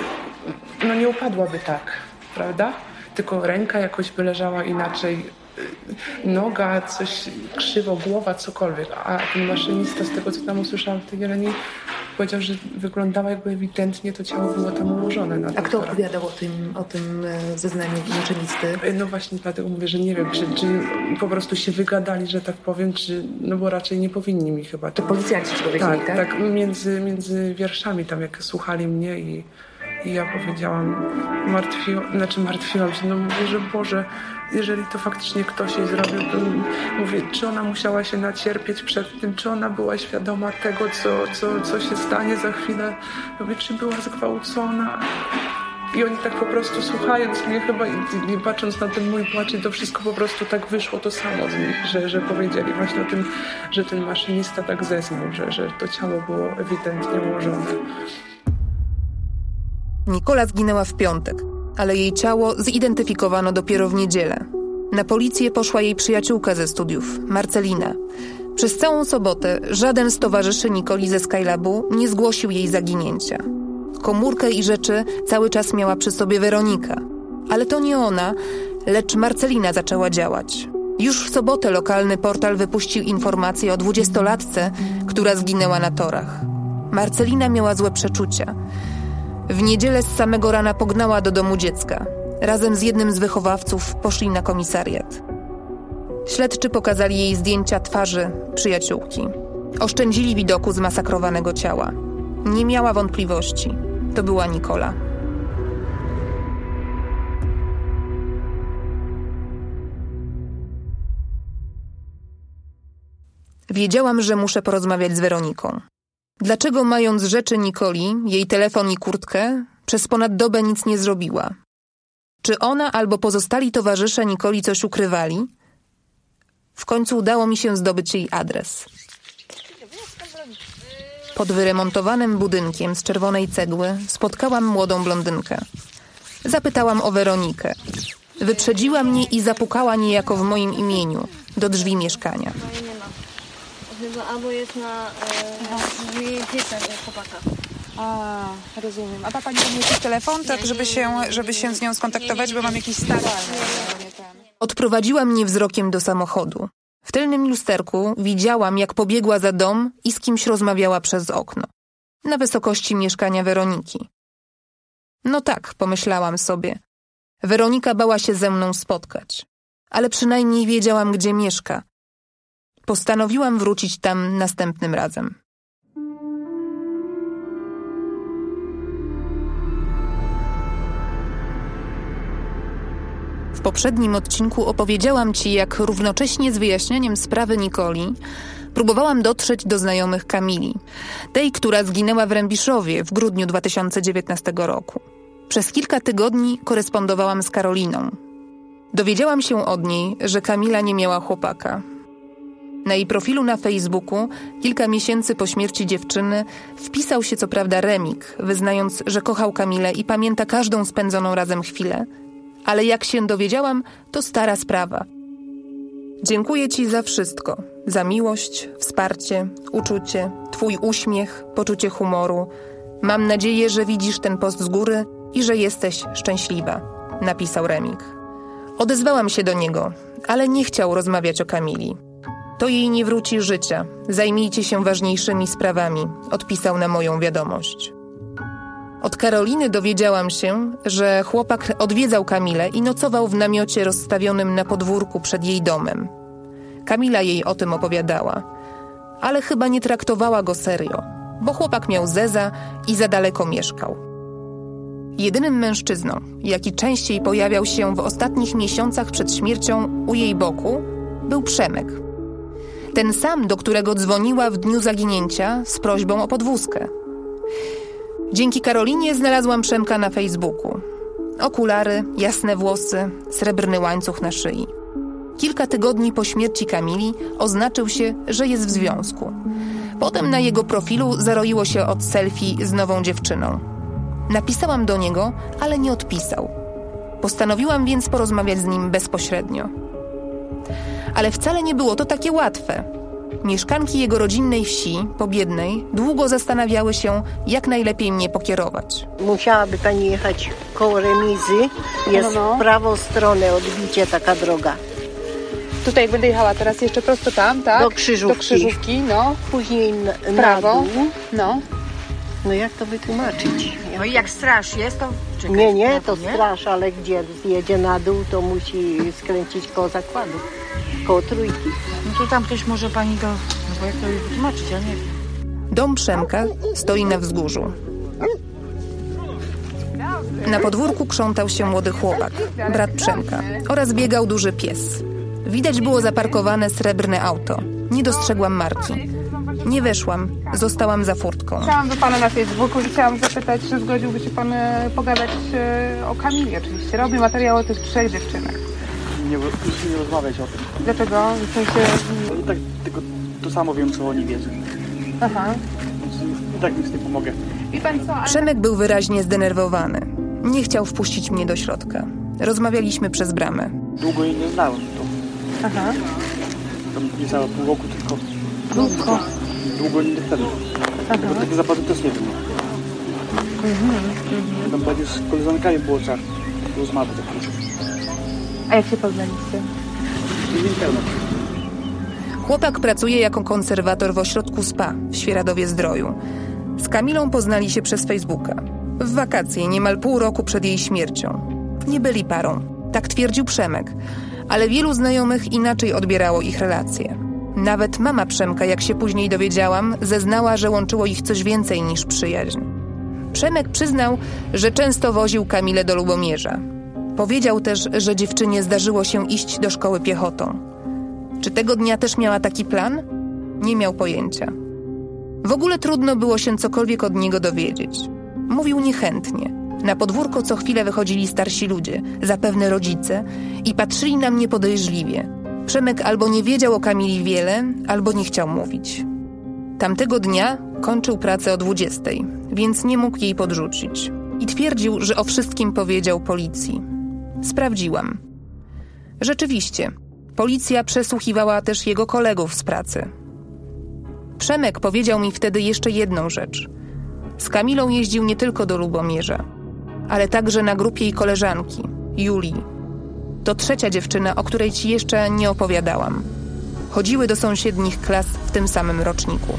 no nie upadłaby tak, prawda? Tylko ręka jakoś by leżała inaczej, noga, coś krzywo, głowa, cokolwiek. A ten maszynista, z tego co tam usłyszałam w tej Jeleni, powiedział, że wyglądała jakby ewidentnie to ciało było tam ułożone. Na A kto opowiadał o tym, o tym e, zeznaniu maszynisty? No właśnie dlatego mówię, że nie wiem, czy, czy po prostu się wygadali, że tak powiem, czy, no bo raczej nie powinni mi chyba. To policjanci ci powiedzieli, tak? Tak, tak między, między wierszami tam, jak słuchali mnie i i ja powiedziałam, martwiłam, znaczy martwiłam się, no mówię, że Boże, jeżeli to faktycznie ktoś jej zrobił, to mówię, czy ona musiała się nacierpieć przed tym, czy ona była świadoma tego, co, co, co się stanie za chwilę, mówię, czy była zgwałcona. I oni tak po prostu słuchając mnie chyba i, i patrząc na ten mój płacz to wszystko po prostu tak wyszło to samo z nich, że, że powiedzieli właśnie o tym, że ten maszynista tak zeznał, że, że to ciało było ewidentnie ułożone. Nikola zginęła w piątek, ale jej ciało zidentyfikowano dopiero w niedzielę. Na policję poszła jej przyjaciółka ze studiów, Marcelina. Przez całą sobotę żaden z towarzyszy Nikoli ze Skylabu nie zgłosił jej zaginięcia. Komórkę i rzeczy cały czas miała przy sobie Weronika. Ale to nie ona, lecz Marcelina zaczęła działać. Już w sobotę lokalny portal wypuścił informację o dwudziestolatce, która zginęła na torach. Marcelina miała złe przeczucia. W niedzielę z samego rana pognała do domu dziecka. Razem z jednym z wychowawców poszli na komisariat. Śledczy pokazali jej zdjęcia twarzy przyjaciółki. Oszczędzili widoku zmasakrowanego ciała. Nie miała wątpliwości. To była Nikola. Wiedziałam, że muszę porozmawiać z Weroniką. Dlaczego mając rzeczy Nikoli, jej telefon i kurtkę, przez ponad dobę nic nie zrobiła? Czy ona albo pozostali towarzysze Nikoli coś ukrywali? W końcu udało mi się zdobyć jej adres. Pod wyremontowanym budynkiem z czerwonej cegły spotkałam młodą blondynkę. Zapytałam o Weronikę. Wyprzedziła mnie i zapukała niejako w moim imieniu do drzwi mieszkania chyba albo jest na e, chłopaka. A, rozumiem. A ma Pani tam jakiś telefon, tak, żeby się, żeby się z nią skontaktować, bo mam jakiś stary. Odprowadziła mnie wzrokiem do samochodu. W tylnym lusterku widziałam, jak pobiegła za dom i z kimś rozmawiała przez okno. Na wysokości mieszkania Weroniki. No tak, pomyślałam sobie. Weronika bała się ze mną spotkać. ale przynajmniej wiedziałam, gdzie mieszka. Postanowiłam wrócić tam następnym razem. W poprzednim odcinku opowiedziałam Ci, jak równocześnie z wyjaśnianiem sprawy Nikoli próbowałam dotrzeć do znajomych Kamili, tej, która zginęła w Rębiszowie w grudniu 2019 roku. Przez kilka tygodni korespondowałam z Karoliną. Dowiedziałam się od niej, że Kamila nie miała chłopaka. Na jej profilu na Facebooku, kilka miesięcy po śmierci dziewczyny, wpisał się co prawda remik, wyznając, że kochał Kamilę i pamięta każdą spędzoną razem chwilę. Ale jak się dowiedziałam, to stara sprawa. Dziękuję Ci za wszystko. Za miłość, wsparcie, uczucie, Twój uśmiech, poczucie humoru. Mam nadzieję, że widzisz ten post z góry i że jesteś szczęśliwa, napisał Remik. Odezwałam się do niego, ale nie chciał rozmawiać o Kamili. To jej nie wróci życia. Zajmijcie się ważniejszymi sprawami, odpisał na moją wiadomość. Od Karoliny dowiedziałam się, że chłopak odwiedzał Kamilę i nocował w namiocie rozstawionym na podwórku przed jej domem. Kamila jej o tym opowiadała, ale chyba nie traktowała go serio, bo chłopak miał zeza i za daleko mieszkał. Jedynym mężczyzną, jaki częściej pojawiał się w ostatnich miesiącach przed śmiercią u jej boku, był Przemek. Ten sam, do którego dzwoniła w dniu zaginięcia z prośbą o podwózkę. Dzięki Karolinie znalazłam Przemka na Facebooku. Okulary, jasne włosy, srebrny łańcuch na szyi. Kilka tygodni po śmierci Kamili oznaczył się, że jest w związku. Potem na jego profilu zaroiło się od selfie z nową dziewczyną. Napisałam do niego, ale nie odpisał. Postanowiłam więc porozmawiać z nim bezpośrednio. Ale wcale nie było to takie łatwe. Mieszkanki jego rodzinnej wsi, Pobiednej, długo zastanawiały się, jak najlepiej mnie pokierować. Musiałaby pani jechać koło remizy. Jest No, no. w prawą stronę odbicie taka droga. Tutaj będę jechała teraz jeszcze prosto tam, tak? Do Krzyżówki. Do Krzyżówki, no. Później na, W na prawo. dół. No. No jak to wytłumaczyć? No i jak straż jest, to czekaj, Nie, nie, to nie? straż, ale gdzie zjedzie na dół, to musi skręcić koło zakładu, koło trójki. No to tam ktoś może pani to, no bo jak to już wytłumaczyć, ja nie wiem. Dom Przemka stoi na wzgórzu. Na podwórku krzątał się młody chłopak, brat Przemka, oraz biegał duży pies. Widać było zaparkowane srebrne auto. Nie dostrzegłam marki. Nie weszłam, zostałam za furtką. Pisałam do pana na Facebooku i chciałam zapytać, czy zgodziłby się pan e, pogadać e, o Kamili oczywiście. Robię materiał o tych trzech dziewczynach. Nie, już nie rozmawiać o tym. Dlaczego? W sensie... No, tak, tylko to samo wiem, co oni wiedzą. Aha. Więc I tak nic nie pomogę. Wie pan co, ale... Przemek był wyraźnie zdenerwowany. Nie chciał wpuścić mnie do środka. Rozmawialiśmy przez bramę. Długo jej nie znałem. To Aha. tam niecałe pół roku tylko. Długo. Długo nie wtedy. Bo tak zapady też nie wiem. Mhm. Tam pewnie z koleżankami było trzeba rozmawiać. jakoś. A jak się poznaliście? Chłopak pracuje jako konserwator w ośrodku SPA w Świeradowie Zdroju. Z Kamilą poznali się przez Facebooka. W wakacje, niemal pół roku przed jej śmiercią. Nie byli parą, tak twierdził Przemek, ale wielu znajomych inaczej odbierało ich relacje. Nawet mama Przemka, jak się później dowiedziałam, zeznała, że łączyło ich coś więcej niż przyjaźń. Przemek przyznał, że często woził Kamilę do Lubomierza. Powiedział też, że dziewczynie zdarzyło się iść do szkoły piechotą. Czy tego dnia też miała taki plan? Nie miał pojęcia. W ogóle trudno było się cokolwiek od niego dowiedzieć. Mówił niechętnie. Na podwórko co chwilę wychodzili starsi ludzie, zapewne rodzice, i patrzyli na mnie podejrzliwie. Przemek albo nie wiedział o Kamili wiele, albo nie chciał mówić. Tamtego dnia kończył pracę o 20, więc nie mógł jej podrzucić. I twierdził, że o wszystkim powiedział policji. Sprawdziłam. Rzeczywiście, policja przesłuchiwała też jego kolegów z pracy. Przemek powiedział mi wtedy jeszcze jedną rzecz. Z Kamilą jeździł nie tylko do Lubomierza, ale także na grupie jej koleżanki, Julii. To trzecia dziewczyna, o której ci jeszcze nie opowiadałam. Chodziły do sąsiednich klas w tym samym roczniku.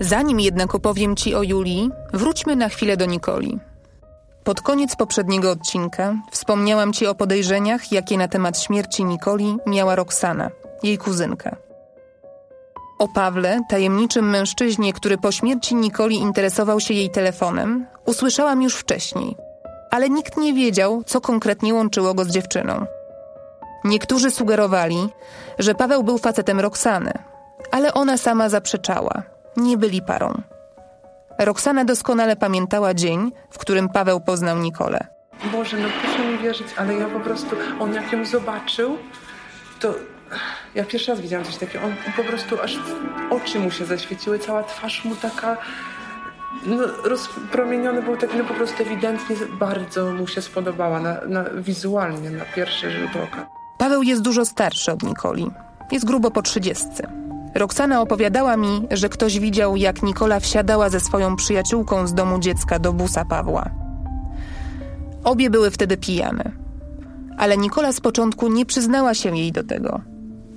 Zanim jednak opowiem ci o Julii, wróćmy na chwilę do Nikoli. Pod koniec poprzedniego odcinka wspomniałam ci o podejrzeniach, jakie na temat śmierci Nikoli miała Roxana, jej kuzynka. O Pawle, tajemniczym mężczyźnie, który po śmierci Nikoli interesował się jej telefonem, usłyszałam już wcześniej, ale nikt nie wiedział, co konkretnie łączyło go z dziewczyną. Niektórzy sugerowali, że Paweł był facetem Roxany, ale ona sama zaprzeczała. Nie byli parą. Roxana doskonale pamiętała dzień, w którym Paweł poznał Nikolę. Boże, no proszę mi wierzyć, ale ja po prostu, on jak ją zobaczył, to ja pierwszy raz widziałam coś takiego. On po prostu aż oczy mu się zaświeciły, cała twarz mu taka no, rozpromieniony był taki, no po prostu ewidentnie bardzo mu się spodobała na, na, wizualnie, na pierwszy rzut oka. Paweł jest dużo starszy od Nikoli. Jest grubo po trzydziestce. Roxana opowiadała mi, że ktoś widział, jak Nikola wsiadała ze swoją przyjaciółką z domu dziecka do busa Pawła. Obie były wtedy pijane. Ale Nikola z początku nie przyznała się jej do tego.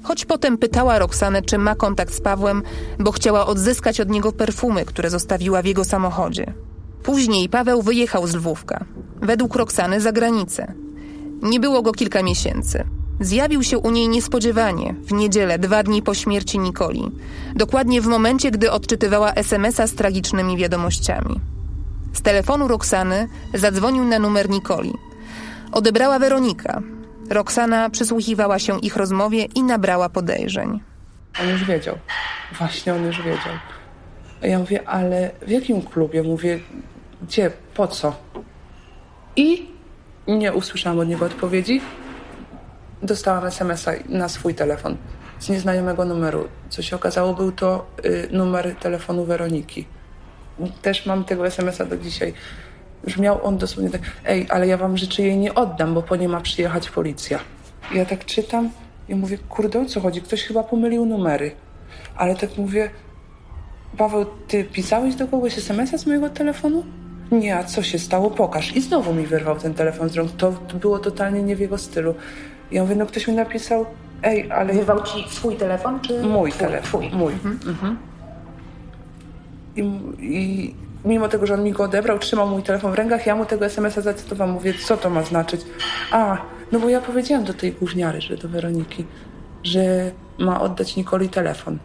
Choć potem pytała Roxanę, czy ma kontakt z Pawłem, bo chciała odzyskać od niego perfumy, które zostawiła w jego samochodzie. Później Paweł wyjechał z Lwówka. Według Roxany za granicę. Nie było go kilka miesięcy. Zjawił się u niej niespodziewanie, w niedzielę, dwa dni po śmierci Nikoli. Dokładnie w momencie, gdy odczytywała SMS-a z tragicznymi wiadomościami. Z telefonu Roxany zadzwonił na numer Nikoli. Odebrała Weronika. Roxana przysłuchiwała się ich rozmowie i nabrała podejrzeń. On już wiedział. Właśnie on już wiedział. Ja mówię, ale w jakim klubie? Mówię, gdzie, po co? I nie usłyszałam od niego odpowiedzi dostałam SMS-a na swój telefon z nieznajomego numeru. Co się okazało, był to y, numer telefonu Weroniki. Też mam tego SMS-a do dzisiaj. Brzmiał on dosłownie tak, ej, ale ja wam rzeczy jej nie oddam, bo po nie ma przyjechać policja. Ja tak czytam i mówię, kurde, o co chodzi? Ktoś chyba pomylił numery. Ale tak mówię, Paweł, ty pisałeś do kogoś SMS-a z mojego telefonu? Nie, a co się stało? Pokaż. I znowu mi wyrwał ten telefon z rąk. To było totalnie nie w jego stylu. Ja mówię, no ktoś mi napisał, ej, ale... Wyrwał ci swój telefon, czy Mój twój? telefon, Twój. mój. Mhm. I, I mimo tego, że on mi go odebrał, trzymał mój telefon w rękach, ja mu tego SMS-a zacytowałam. Mówię, co to ma znaczyć? A, no bo ja powiedziałam do tej gówniary, że do Weroniki, że ma oddać Nikoli telefon.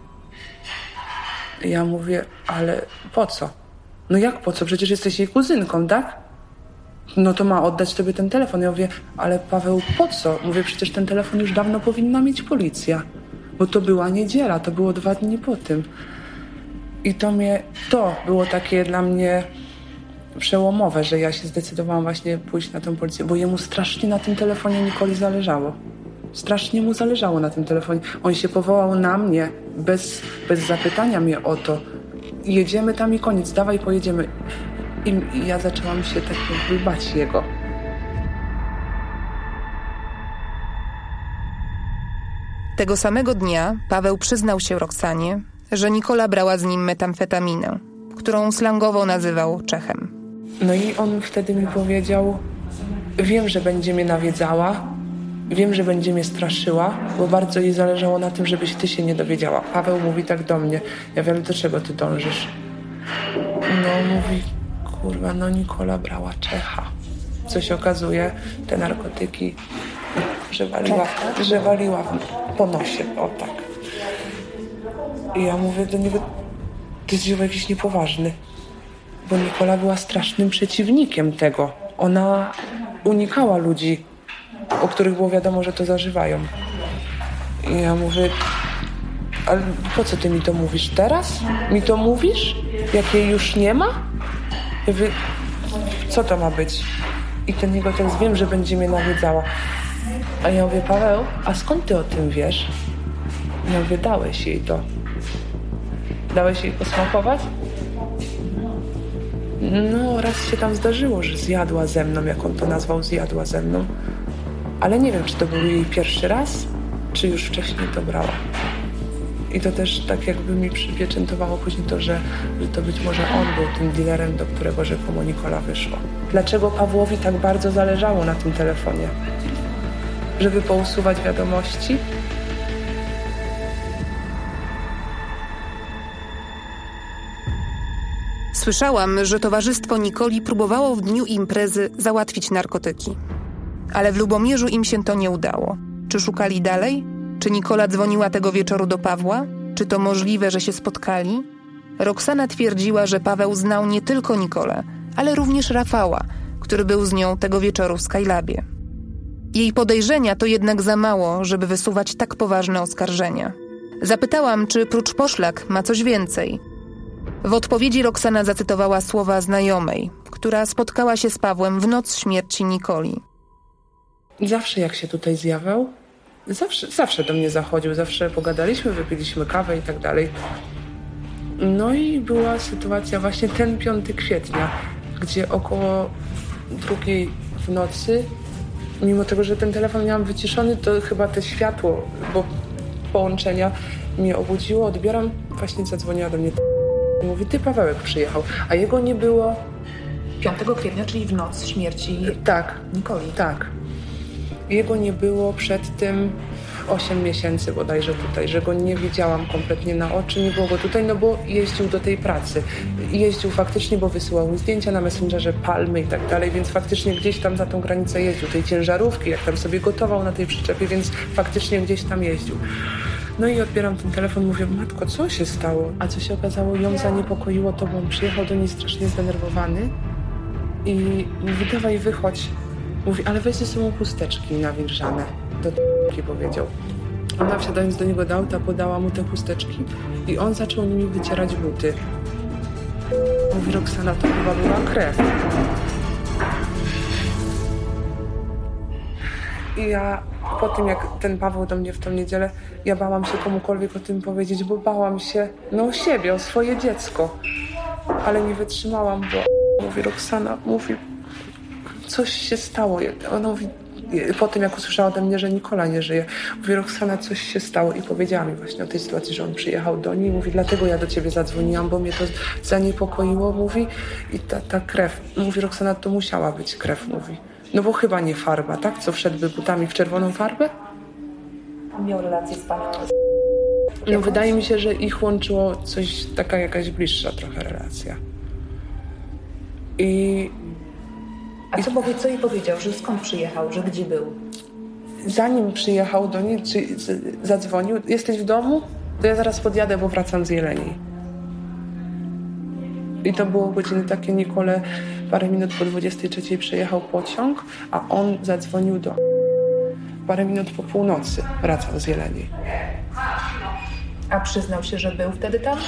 I ja mówię, ale po co? No jak po co? Przecież jesteś jej kuzynką, tak? No to ma oddać tobie ten telefon. Ja mówię, ale Paweł, po co? Mówię, przecież ten telefon już dawno powinna mieć policja. Bo to była niedziela, to było dwa dni po tym. I to mnie, to było takie dla mnie przełomowe, że ja się zdecydowałam właśnie pójść na tą policję, bo jemu strasznie na tym telefonie Nikoli zależało. Strasznie mu zależało na tym telefonie. On się powołał na mnie, bez, bez zapytania mnie o to. Jedziemy tam i koniec, dawaj pojedziemy. I, ja zaczęłam się tak jakby bać jego. Tego samego dnia Paweł przyznał się Roxanie, że Nikola brała z nim metamfetaminę, którą slangowo nazywał Czechem. No i on wtedy mi powiedział: Wiem, że będzie mnie nawiedzała, wiem, że będzie mnie straszyła, bo bardzo jej zależało na tym, żebyś ty się nie dowiedziała. Paweł mówi tak do mnie: Ja wiem, do czego ty dążysz. No, mówi: Kurwa, no Nikola brała Czecha. Co się okazuje, te narkotyki, że waliła, że waliła po nosie, o tak. I ja mówię do niego: Ty jesteś jakiś niepoważny bo Nikola była strasznym przeciwnikiem tego. Ona unikała ludzi, o których było wiadomo, że to zażywają. I ja mówię, ale po co ty mi to mówisz teraz? Mi to mówisz? Jak jej już nie ma? Ja mówię, co to ma być? I ten jego tekst, wiem, że będzie mnie nawiedzała. A ja mówię, Paweł, a skąd ty o tym wiesz? Ja mówię, dałeś jej to. Dałeś jej posmakować? No, raz się tam zdarzyło, że zjadła ze mną, jak on to nazwał, zjadła ze mną. Ale nie wiem, czy to był jej pierwszy raz, czy już wcześniej to brała. I to też tak jakby mi przypieczętowało później to, że, że to być może on był tym dealerem, do którego rzekomo Nikola wyszła. Dlaczego Pawłowi tak bardzo zależało na tym telefonie? Żeby pousuwać wiadomości? Słyszałam, że towarzystwo Nikoli próbowało w dniu imprezy załatwić narkotyki. Ale w Lubomierzu im się to nie udało. Czy szukali dalej? Czy Nikola dzwoniła tego wieczoru do Pawła? Czy to możliwe, że się spotkali? Roxana twierdziła, że Paweł znał nie tylko Nikolę, ale również Rafała, który był z nią tego wieczoru w Skylabie. Jej podejrzenia to jednak za mało, żeby wysuwać tak poważne oskarżenia. Zapytałam, czy prócz poszlak ma coś więcej. W odpowiedzi Roxana zacytowała słowa znajomej, która spotkała się z Pawłem w noc śmierci Nikoli. Zawsze jak się tutaj zjawiał, zawsze, zawsze do mnie zachodził, zawsze pogadaliśmy, wypiliśmy kawę i tak dalej. No i była sytuacja właśnie ten 5 kwietnia, gdzie około drugiej w nocy, mimo tego, że ten telefon miałam wyciszony, to chyba te światło, bo połączenia mnie obudziło, odbieram, właśnie zadzwoniła do mnie i mówi, ty Pawełek przyjechał, a jego nie było. 5 kwietnia, czyli w noc śmierci Tak, Nikoli. tak. Jego nie było przed tym 8 miesięcy bodajże tutaj, że go nie widziałam kompletnie na oczy, nie było go tutaj, no bo jeździł do tej pracy. Jeździł faktycznie, bo wysyłał mi zdjęcia na Messengerze, palmy i tak dalej, więc faktycznie gdzieś tam za tą granicę jeździł, tej ciężarówki, jak tam sobie gotował na tej przyczepie, więc faktycznie gdzieś tam jeździł. No i odbieram ten telefon, mówię, matko, co się stało? A co się okazało, ją zaniepokoiło to, bo on przyjechał do niej strasznie zdenerwowany i mówi, dawaj wychodź. Mówi, ale weź ze sobą chusteczki nawilżane. Do powiedział. Ona wsiadając do niego do auta podała mu te chusteczki i on zaczął nimi wycierać buty. Mówi, Roxana, to chyba była krew. I ja po tym, jak ten Paweł do mnie w tą niedzielę, ja bałam się komukolwiek o tym powiedzieć, bo bałam się, no o siebie, o swoje dziecko. Ale nie wytrzymałam, bo mówi Roxana, mówi, coś się stało. Ona mówi, po tym, jak usłyszała ode mnie, że Nikola nie żyje, mówi, Roxana, coś się stało i powiedziała mi właśnie o tej sytuacji, że on przyjechał do niej. Mówi, dlatego ja do ciebie zadzwoniłam, bo mnie to zaniepokoiło, mówi, i ta, ta krew. Mówi, Roxana, to musiała być krew, mówi. No bo chyba nie farba, tak? Co wszedłby butami w czerwoną farbę? Miał relację z panią. No wydaje mi się, że ich łączyło coś, taka jakaś bliższa trochę relacja. I A co, powie, co jej powiedział, że skąd przyjechał, że gdzie był? zanim przyjechał do niej, czy zadzwonił, jesteś w domu? To ja zaraz podjadę, bo wracam z Jeleni. I to było godziny takie, Nikole parę minut po 23 przyjechał pociąg, a on zadzwonił do parę minut po północy wracał z Jeleni. A przyznał się, że był wtedy tam?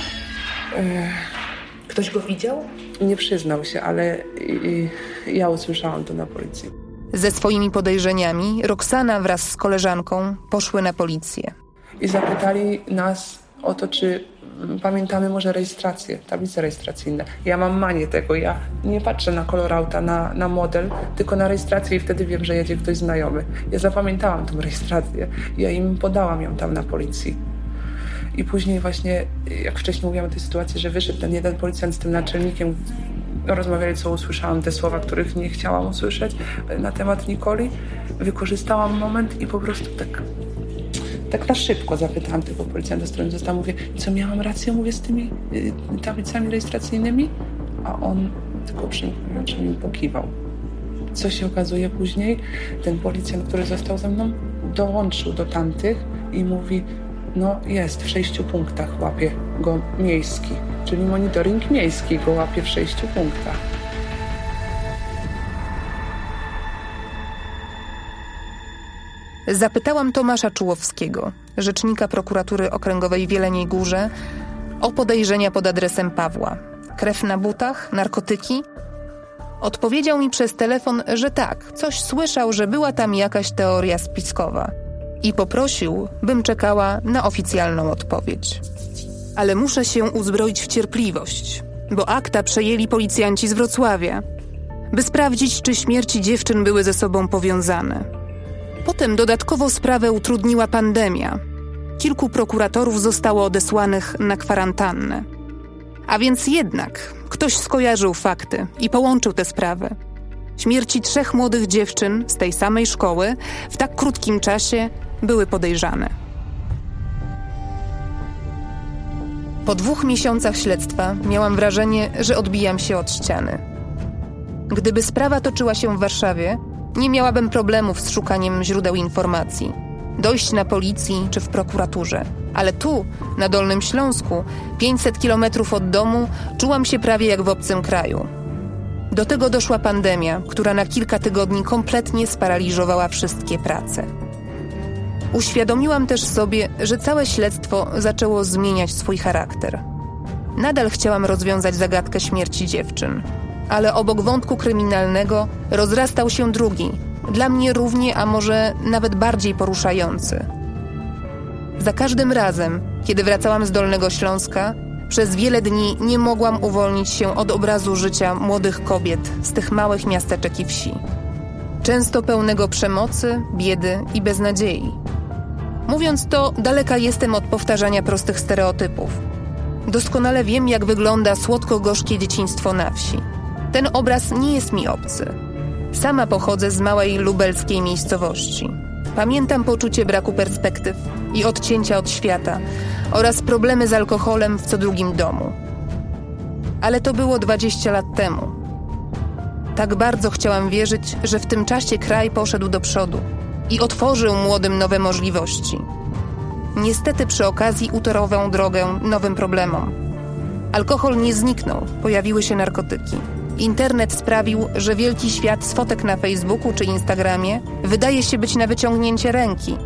Ktoś go widział? Nie przyznał się, ale i, i ja usłyszałam to na policji. Ze swoimi podejrzeniami Roxana wraz z koleżanką poszły na policję. i zapytali nas o to, czy mm, pamiętamy może rejestrację, tablice rejestracyjne. Ja mam manię tego, ja nie patrzę na kolor auta, na, na model, tylko na rejestrację i wtedy wiem, że jedzie ktoś znajomy. Ja zapamiętałam tą rejestrację, ja im podałam ją tam na policji. I później właśnie, jak wcześniej mówiłam o tej sytuacji, że wyszedł ten jeden policjant z tym naczelnikiem, rozmawiali, co usłyszałam, te słowa, których nie chciałam usłyszeć e, na temat Nikoli. Wykorzystałam moment i po prostu tak tak na szybko zapytałam tego policjanta, z którym został. Mówię, co miałam rację, mówię, z tymi y, tablicami rejestracyjnymi? A on tylko przymknął oczy mi pokiwał. Co się okazuje później? Ten policjant, który został ze mną, dołączył do tamtych i mówi, no jest, w sześciu punktach łapie go miejski, czyli monitoring miejski go łapie w sześciu punktach. Zapytałam Tomasza Czułowskiego, rzecznika prokuratury okręgowej w Jeleniej Górze, o podejrzenia pod adresem Pawła. Krew na butach, narkotyki? Odpowiedział mi przez telefon, że tak, coś słyszał, że była tam jakaś teoria spiskowa. I poprosił, bym czekała na oficjalną odpowiedź. Ale muszę się uzbroić w cierpliwość, bo akta przejęli policjanci z Wrocławia, by sprawdzić, czy śmierci dziewczyn były ze sobą powiązane. Potem dodatkowo sprawę utrudniła pandemia. Kilku prokuratorów zostało odesłanych na kwarantannę. A więc jednak ktoś skojarzył fakty i połączył te sprawy. Śmierci trzech młodych dziewczyn z tej samej szkoły w tak krótkim czasie były podejrzane. Po dwóch miesiącach śledztwa miałam wrażenie, że odbijam się od ściany. Gdyby sprawa toczyła się w Warszawie, nie miałabym problemów z szukaniem źródeł informacji, dojść na policji czy w prokuraturze. Ale tu, na Dolnym Śląsku, 500 kilometrów od domu, czułam się prawie jak w obcym kraju. Do tego doszła pandemia, która na kilka tygodni kompletnie sparaliżowała wszystkie prace. Uświadomiłam też sobie, że całe śledztwo zaczęło zmieniać swój charakter. Nadal chciałam rozwiązać zagadkę śmierci dziewczyn, ale obok wątku kryminalnego rozrastał się drugi, dla mnie równie, a może nawet bardziej poruszający. Za każdym razem, kiedy wracałam z Dolnego Śląska, przez wiele dni nie mogłam uwolnić się od obrazu życia młodych kobiet z tych małych miasteczek i wsi. Często pełnego przemocy, biedy i beznadziei. Mówiąc to, daleka jestem od powtarzania prostych stereotypów. Doskonale wiem, jak wygląda słodko-gorzkie dzieciństwo na wsi. Ten obraz nie jest mi obcy. Sama pochodzę z małej lubelskiej miejscowości. Pamiętam poczucie braku perspektyw i odcięcia od świata oraz problemy z alkoholem w co drugim domu. Ale to było 20 lat temu. Tak bardzo chciałam wierzyć, że w tym czasie kraj poszedł do przodu i otworzył młodym nowe możliwości. Niestety przy okazji utorował drogę nowym problemom. Alkohol nie zniknął, pojawiły się narkotyki. Internet sprawił, że wielki świat z fotek na Facebooku czy Instagramie wydaje się być na wyciągnięcie ręki.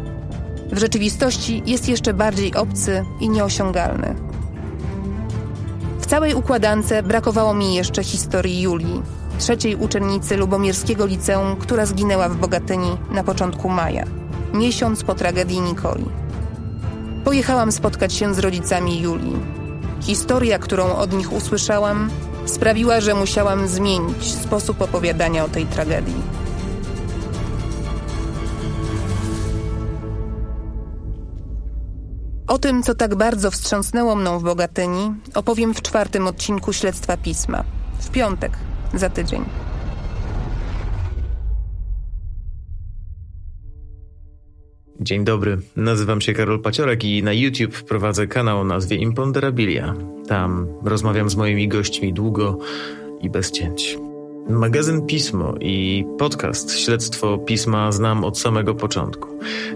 W rzeczywistości jest jeszcze bardziej obcy i nieosiągalny. W całej układance brakowało mi jeszcze historii Julii, trzeciej uczennicy Lubomirskiego Liceum, która zginęła w Bogatyni na początku maja, miesiąc po tragedii Nikoli. Pojechałam spotkać się z rodzicami Julii. Historia, którą od nich usłyszałam, sprawiła, że musiałam zmienić sposób opowiadania o tej tragedii. O tym, co tak bardzo wstrząsnęło mną w Bogatyni, opowiem w czwartym odcinku Śledztwa Pisma. W piątek, za tydzień. Dzień dobry, nazywam się Karol Paciorek i na YouTube prowadzę kanał o nazwie Imponderabilia. Tam rozmawiam z moimi gośćmi długo i bez cięć. Magazyn Pismo i podcast Śledztwo Pisma znam od samego początku.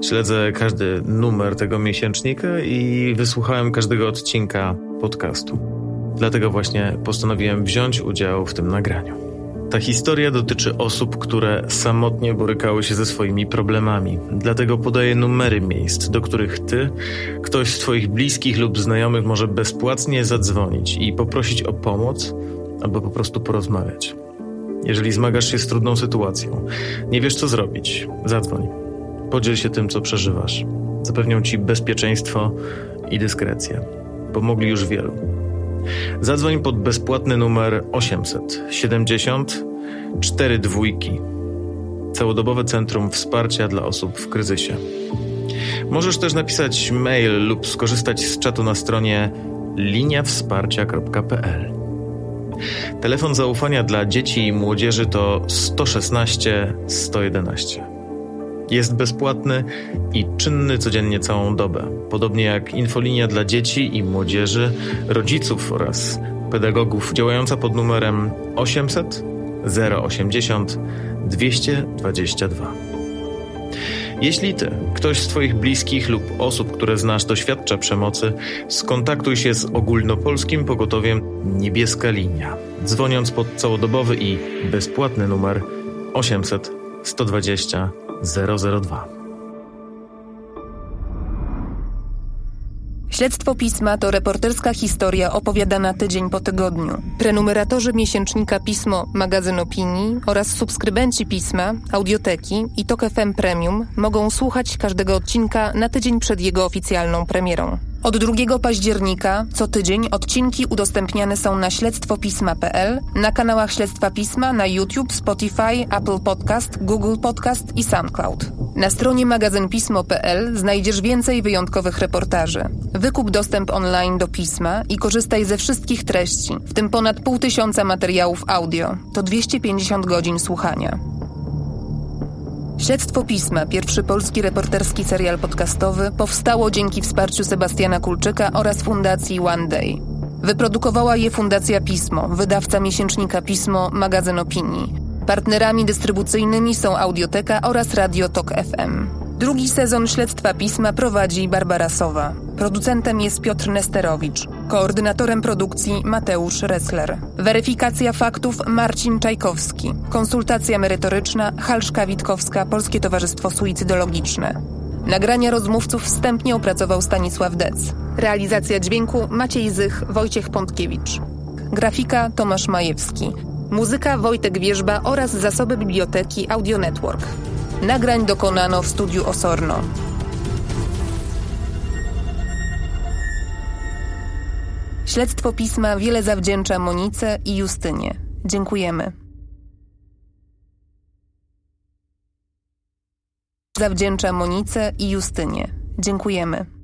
Śledzę każdy numer tego miesięcznika i wysłuchałem każdego odcinka podcastu. Dlatego właśnie postanowiłem wziąć udział w tym nagraniu. Ta historia dotyczy osób, które samotnie borykały się ze swoimi problemami. Dlatego podaję numery miejsc, do których ty, ktoś z twoich bliskich lub znajomych może bezpłatnie zadzwonić i poprosić o pomoc albo po prostu porozmawiać. Jeżeli zmagasz się z trudną sytuacją, nie wiesz co zrobić, zadzwoń. Podziel się tym, co przeżywasz. Zapewnią ci bezpieczeństwo i dyskrecję. Pomogli już wielu. Zadzwoń pod bezpłatny numer 870 4 dwójki. Całodobowe Centrum Wsparcia dla Osób w Kryzysie. Możesz też napisać mail lub skorzystać z czatu na stronie liniawsparcia.pl. Telefon zaufania dla dzieci i młodzieży to 116 111. Jest bezpłatny i czynny codziennie całą dobę, podobnie jak infolinia dla dzieci i młodzieży, rodziców oraz pedagogów. Działająca pod numerem 800 080 222. Jeśli ty, ktoś z Twoich bliskich lub osób, które znasz, doświadcza przemocy, skontaktuj się z ogólnopolskim pogotowiem Niebieska Linia, dzwoniąc pod całodobowy i bezpłatny numer 800 120 002. Śledztwo Pisma to reporterska historia opowiadana tydzień po tygodniu. Prenumeratorzy miesięcznika Pismo, magazyn opinii oraz subskrybenci Pisma, audioteki i Tok FM Premium mogą słuchać każdego odcinka na tydzień przed jego oficjalną premierą. Od 2 października co tydzień odcinki udostępniane są na śledztwopisma.pl, na kanałach Śledztwa Pisma na YouTube, Spotify, Apple Podcast, Google Podcast i SoundCloud. Na stronie magazynpismo.pl znajdziesz więcej wyjątkowych reportaży. Wykup dostęp online do pisma i korzystaj ze wszystkich treści, w tym ponad pół tysiąca materiałów audio. To 250 godzin słuchania. Śledztwo Pisma, pierwszy polski reporterski serial podcastowy, powstało dzięki wsparciu Sebastiana Kulczyka oraz Fundacji One Day. Wyprodukowała je Fundacja Pismo, wydawca miesięcznika Pismo, magazyn opinii. Partnerami dystrybucyjnymi są Audioteka oraz Radio Tok FM. Drugi sezon Śledztwa Pisma prowadzi Barbara Sowa. Producentem jest Piotr Nesterowicz. Koordynatorem produkcji Mateusz Ressler. Weryfikacja faktów Marcin Czajkowski. Konsultacja merytoryczna Halszka Witkowska, Polskie Towarzystwo Suicydologiczne. Nagrania rozmówców wstępnie opracował Stanisław Dec. Realizacja dźwięku Maciej Zych, Wojciech Pątkiewicz. Grafika Tomasz Majewski. Muzyka Wojtek Wierzba oraz zasoby biblioteki Audio Network. Nagrań dokonano w studiu Osorno. Śledztwo pisma wiele zawdzięcza Monice i Justynie. Dziękujemy. Zawdzięcza Monice i Justynie. Dziękujemy.